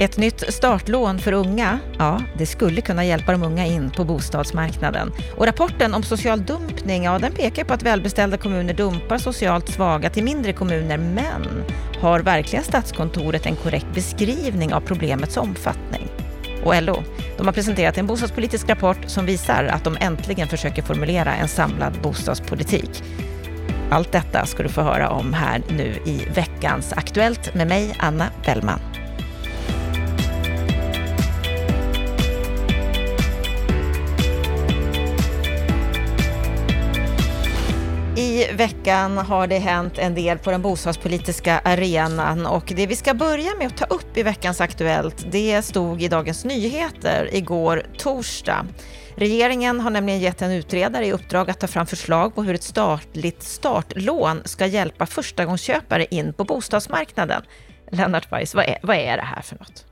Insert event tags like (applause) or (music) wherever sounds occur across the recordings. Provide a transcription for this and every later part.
Ett nytt startlån för unga, ja, det skulle kunna hjälpa de unga in på bostadsmarknaden. Och rapporten om social dumpning, ja, den pekar på att välbeställda kommuner dumpar socialt svaga till mindre kommuner, men har verkligen Statskontoret en korrekt beskrivning av problemets omfattning? Och LO, de har presenterat en bostadspolitisk rapport som visar att de äntligen försöker formulera en samlad bostadspolitik. Allt detta ska du få höra om här nu i veckans Aktuellt med mig, Anna Bellman. I veckan har det hänt en del på den bostadspolitiska arenan och det vi ska börja med att ta upp i veckans Aktuellt, det stod i Dagens Nyheter igår torsdag. Regeringen har nämligen gett en utredare i uppdrag att ta fram förslag på hur ett statligt startlån ska hjälpa förstagångsköpare in på bostadsmarknaden. Lennart Weiss, vad är, vad är det här för något?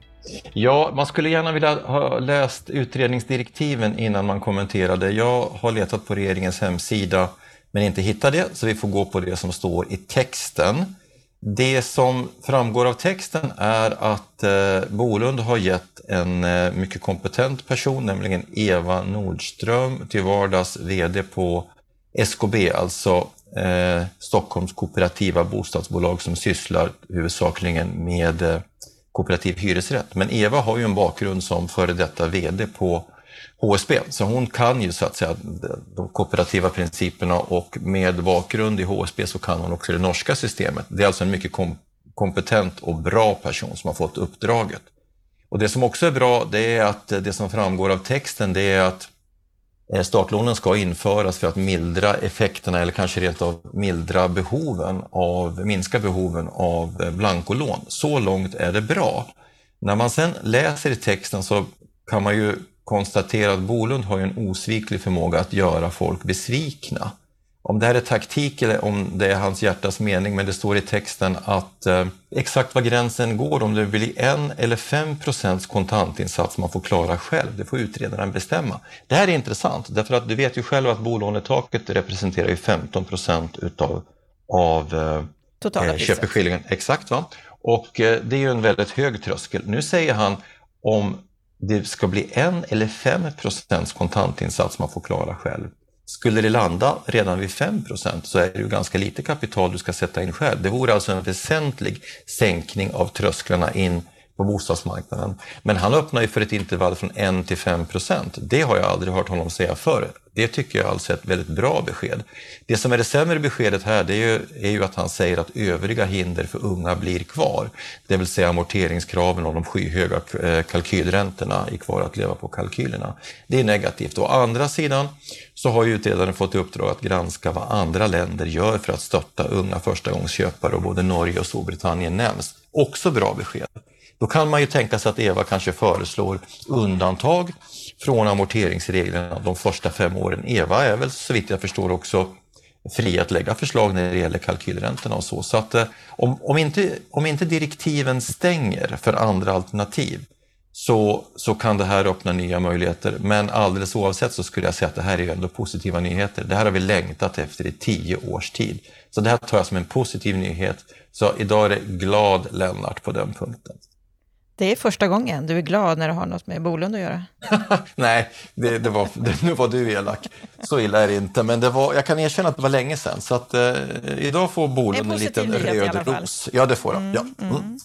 Ja, man skulle gärna vilja ha läst utredningsdirektiven innan man kommenterade. Jag har letat på regeringens hemsida men inte hittar det, så vi får gå på det som står i texten. Det som framgår av texten är att eh, Bolund har gett en eh, mycket kompetent person, nämligen Eva Nordström, till vardags VD på SKB, alltså eh, Stockholms kooperativa bostadsbolag som sysslar huvudsakligen med eh, kooperativ hyresrätt. Men Eva har ju en bakgrund som före detta VD på HSB. Så hon kan ju så att säga de kooperativa principerna och med bakgrund i HSB så kan hon också det norska systemet. Det är alltså en mycket kom kompetent och bra person som har fått uppdraget. Och det som också är bra, det är att det som framgår av texten, det är att eh, startlånen ska införas för att mildra effekterna eller kanske rent av mildra behoven av, minska behoven av eh, blankolån. Så långt är det bra. När man sen läser i texten så kan man ju konstatera att Bolund har en osviklig förmåga att göra folk besvikna. Om det här är taktik eller om det är hans hjärtas mening, men det står i texten att eh, exakt var gränsen går, om det blir en eller fem procents kontantinsats man får klara själv, det får utredaren bestämma. Det här är intressant, därför att du vet ju själv att bolånetaket representerar ju 15 procent utav av eh, eh köpeskillingen. Exakt, va? och eh, det är ju en väldigt hög tröskel. Nu säger han om det ska bli en eller fem procents kontantinsats man får klara själv. Skulle det landa redan vid 5% så är det ju ganska lite kapital du ska sätta in själv. Det vore alltså en väsentlig sänkning av trösklarna in på bostadsmarknaden. Men han öppnar ju för ett intervall från 1 till 5 procent. Det har jag aldrig hört honom säga förr. Det tycker jag alltså är ett väldigt bra besked. Det som är det sämre beskedet här det är ju, är ju att han säger att övriga hinder för unga blir kvar. Det vill säga amorteringskraven och de skyhöga eh, kalkylräntorna är kvar att leva på kalkylerna. Det är negativt. Å andra sidan så har ju utredaren fått i uppdrag att granska vad andra länder gör för att stötta unga förstagångsköpare och både Norge och Storbritannien nämns. Också bra besked. Då kan man ju tänka sig att Eva kanske föreslår undantag från amorteringsreglerna de första fem åren. Eva är väl så vitt jag förstår också fri att lägga förslag när det gäller kalkylräntorna och så. Så att eh, om, om, inte, om inte direktiven stänger för andra alternativ så, så kan det här öppna nya möjligheter. Men alldeles oavsett så skulle jag säga att det här är ändå positiva nyheter. Det här har vi längtat efter i tio års tid. Så det här tar jag som en positiv nyhet. Så idag är det glad Lennart på den punkten. Det är första gången du är glad när du har något med Bolund att göra. (laughs) Nej, det, det var, det, (laughs) nu var du elak. Så illa är det inte, men det var, jag kan erkänna att det var länge sedan. Så att, eh, idag får Bolund en, en liten röd ros. Ja, det får han. Mm, ja. Mm. Mm.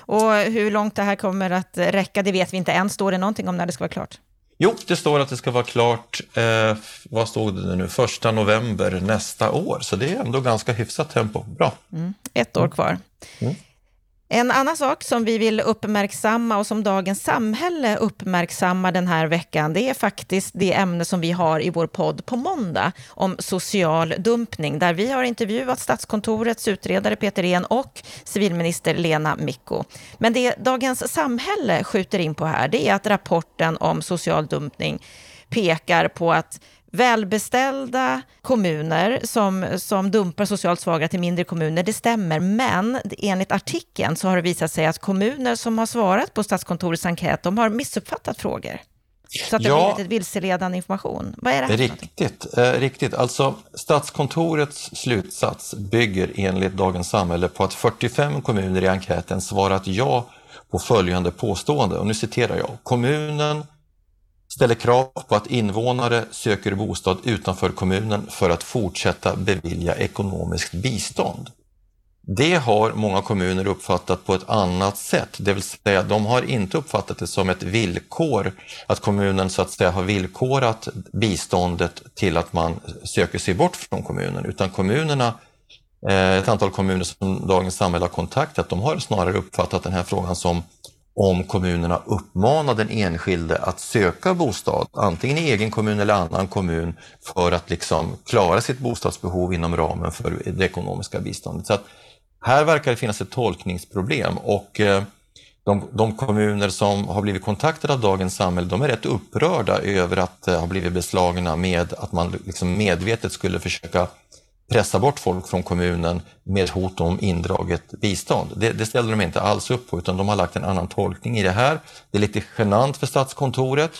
Och hur långt det här kommer att räcka, det vet vi inte än. Står det någonting om när det ska vara klart? Jo, det står att det ska vara klart, eh, vad stod det nu, första november nästa år. Så det är ändå ganska hyfsat tempo. Bra. Mm, ett år kvar. En annan sak som vi vill uppmärksamma och som Dagens Samhälle uppmärksammar den här veckan, det är faktiskt det ämne som vi har i vår podd på måndag om social dumpning, där vi har intervjuat Statskontorets utredare Peter En och civilminister Lena Micko. Men det Dagens Samhälle skjuter in på här, det är att rapporten om social dumpning pekar på att välbeställda kommuner som, som dumpar socialt svaga till mindre kommuner, det stämmer. Men enligt artikeln så har det visat sig att kommuner som har svarat på Statskontorets enkät, de har missuppfattat frågor. Så att det ja, blivit vilseledande information. Vad är det här Riktigt, eh, riktigt. Alltså Statskontorets slutsats bygger enligt Dagens Samhälle på att 45 kommuner i enkäten svarat ja på följande påstående, och nu citerar jag. Kommunen ställer krav på att invånare söker bostad utanför kommunen för att fortsätta bevilja ekonomiskt bistånd. Det har många kommuner uppfattat på ett annat sätt, det vill säga de har inte uppfattat det som ett villkor att kommunen så att säga har villkorat biståndet till att man söker sig bort från kommunen, utan kommunerna eh, ett antal kommuner som Dagens Samhälle har kontaktat, de har snarare uppfattat den här frågan som om kommunerna uppmanar den enskilde att söka bostad, antingen i egen kommun eller annan kommun, för att liksom klara sitt bostadsbehov inom ramen för det ekonomiska biståndet. Så att här verkar det finnas ett tolkningsproblem och eh, de, de, kommuner som har blivit kontaktade av Dagens Samhälle, de är rätt upprörda över att eh, ha blivit beslagna med att man liksom medvetet skulle försöka pressa bort folk från kommunen med hot om indraget bistånd. Det, det ställer de inte alls upp på utan de har lagt en annan tolkning i det här. Det är lite genant för Statskontoret.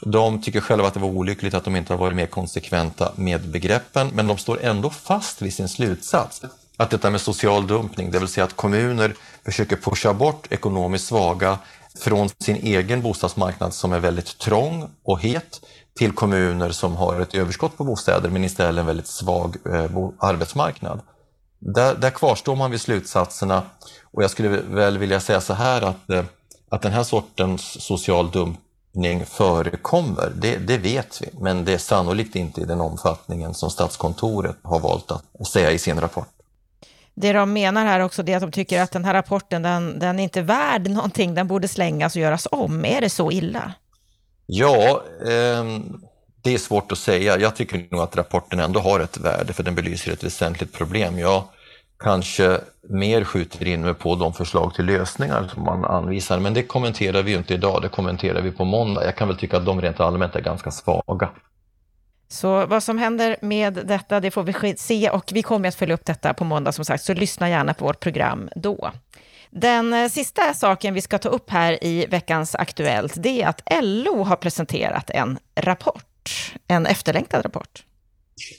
De tycker själva att det var olyckligt att de inte har varit mer konsekventa med begreppen men de står ändå fast vid sin slutsats att detta med social dumpning, det vill säga att kommuner försöker pusha bort ekonomiskt svaga från sin egen bostadsmarknad som är väldigt trång och het till kommuner som har ett överskott på bostäder men istället en väldigt svag eh, arbetsmarknad. Där, där kvarstår man vid slutsatserna och jag skulle väl vilja säga så här att, eh, att den här sortens social dumpning förekommer, det, det, vet vi, men det är sannolikt inte i den omfattningen som Statskontoret har valt att säga i sin rapport. Det de menar här också är att de tycker att den här rapporten, den, den är inte värd någonting, den borde slängas och göras om. Är det så illa? Ja, eh, det är svårt att säga. Jag tycker nog att rapporten ändå har ett värde för den belyser ett väsentligt problem. Jag kanske mer skjuter in mig på de förslag till lösningar som man anvisar, men det kommenterar vi ju inte idag, det kommenterar vi på måndag. Jag kan väl tycka att de rent allmänt är ganska svaga. Så vad som händer med detta, det får vi se och vi kommer att följa upp detta på måndag som sagt, så lyssna gärna på vårt program då. Den eh, sista saken vi ska ta upp här i veckans Aktuellt, det är att LO har presenterat en rapport, en efterlängtad rapport.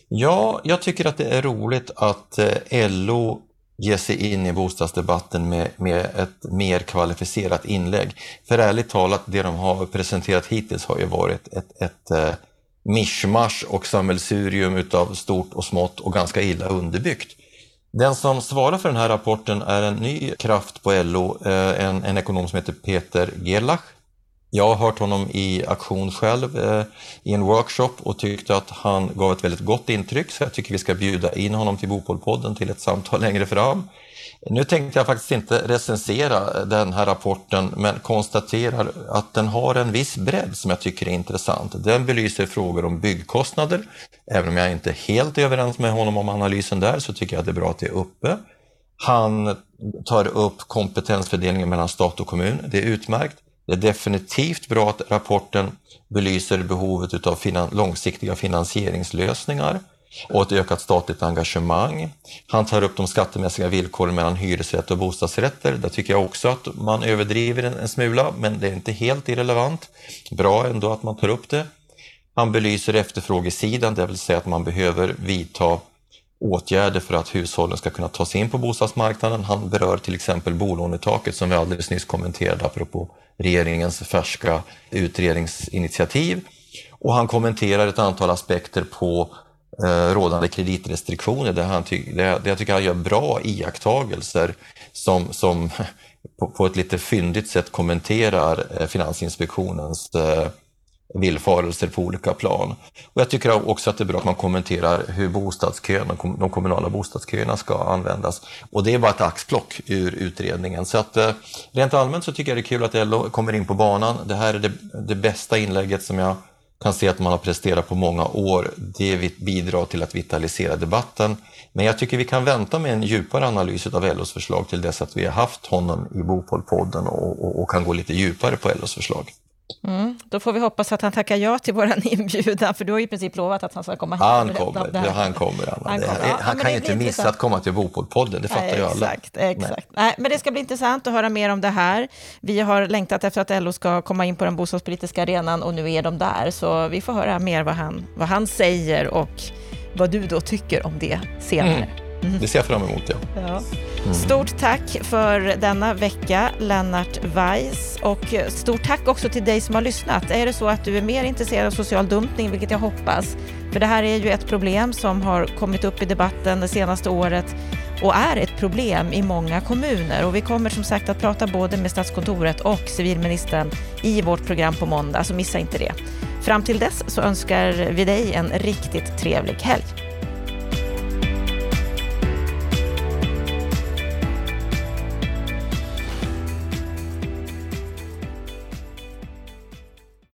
Ja, jag tycker att det är roligt att eh, LO ger sig in i bostadsdebatten med, med ett mer kvalificerat inlägg. För ärligt talat, det de har presenterat hittills har ju varit ett, ett, ett mischmasch och sammelsurium utav stort och smått och ganska illa underbyggt. Den som svarar för den här rapporten är en ny kraft på LO, eh, en, en ekonom som heter Peter Gerlach. Jag har hört honom i aktion själv eh, i en workshop och tyckte att han gav ett väldigt gott intryck så jag tycker vi ska bjuda in honom till Bopolpodden till ett samtal (laughs) längre fram. Nu tänkte jag faktiskt inte recensera den här rapporten men konstaterar att den har en viss bredd som jag tycker är intressant. Den belyser frågor om byggkostnader. Även om jag inte är helt överens med honom om analysen där så tycker jag att det är bra att det är uppe. Han tar upp kompetensfördelningen mellan stat och kommun. Det är utmärkt. Det är definitivt bra att rapporten belyser behovet av finan långsiktiga finansieringslösningar och ett ökat statligt engagemang. Han tar upp de skattemässiga villkoren mellan hyresrätt och bostadsrätter. Där tycker jag också att man överdriver en, en smula, men det är inte helt irrelevant. Bra ändå att man tar upp det. Han belyser efterfrågesidan, det vill säga att man behöver vidta åtgärder för att hushållen ska kunna ta sig in på bostadsmarknaden. Han berör till exempel bolånetaket som vi alldeles nyss kommenterade apropå regeringens färska utredningsinitiativ. Och han kommenterar ett antal aspekter på Eh, rådande kreditrestriktioner där, han ty där jag tycker han gör bra iakttagelser som, som (laughs) på, på ett lite fyndigt sätt kommenterar eh, Finansinspektionens eh, villfarelser på olika plan. Och jag tycker också att det är bra att man kommenterar hur bostadskön, de kommunala bostadsköerna ska användas. Och det är bara ett axplock ur utredningen. Så att eh, rent allmänt så tycker jag det är kul att LO kommer in på banan. Det här är det, det bästa inlägget som jag kan se att man har presterat på många år. Det bidrar till att vitalisera debatten. Men jag tycker vi kan vänta med en djupare analys av LOs förslag till dess att vi har haft honom i Bopolpodden och, och, och kan gå lite djupare på LOs förslag. Mm, då får vi hoppas att han tackar ja till vår (laughs) inbjudan, för du har i princip lovat att han ska komma hit. Han kommer, det han kommer. Anna. Han, kommer. Ja, han kan ju inte missa att komma till Bopolpodden, det fattar ju alla. Exakt, exakt. Nej. Nej. men det ska bli intressant att höra mer om det här. Vi har längtat efter att LO ska komma in på den bostadspolitiska arenan och nu är de där, så vi får höra mer vad han, vad han säger och vad du då tycker om det senare. Mm. Mm. Det ser jag fram emot. Ja. ja. Mm. Stort tack för denna vecka, Lennart Weiss. Och stort tack också till dig som har lyssnat. Är det så att du är mer intresserad av social dumpning, vilket jag hoppas, för det här är ju ett problem som har kommit upp i debatten det senaste året och är ett problem i många kommuner. Och vi kommer som sagt att prata både med Statskontoret och civilministern i vårt program på måndag, så missa inte det. Fram till dess så önskar vi dig en riktigt trevlig helg.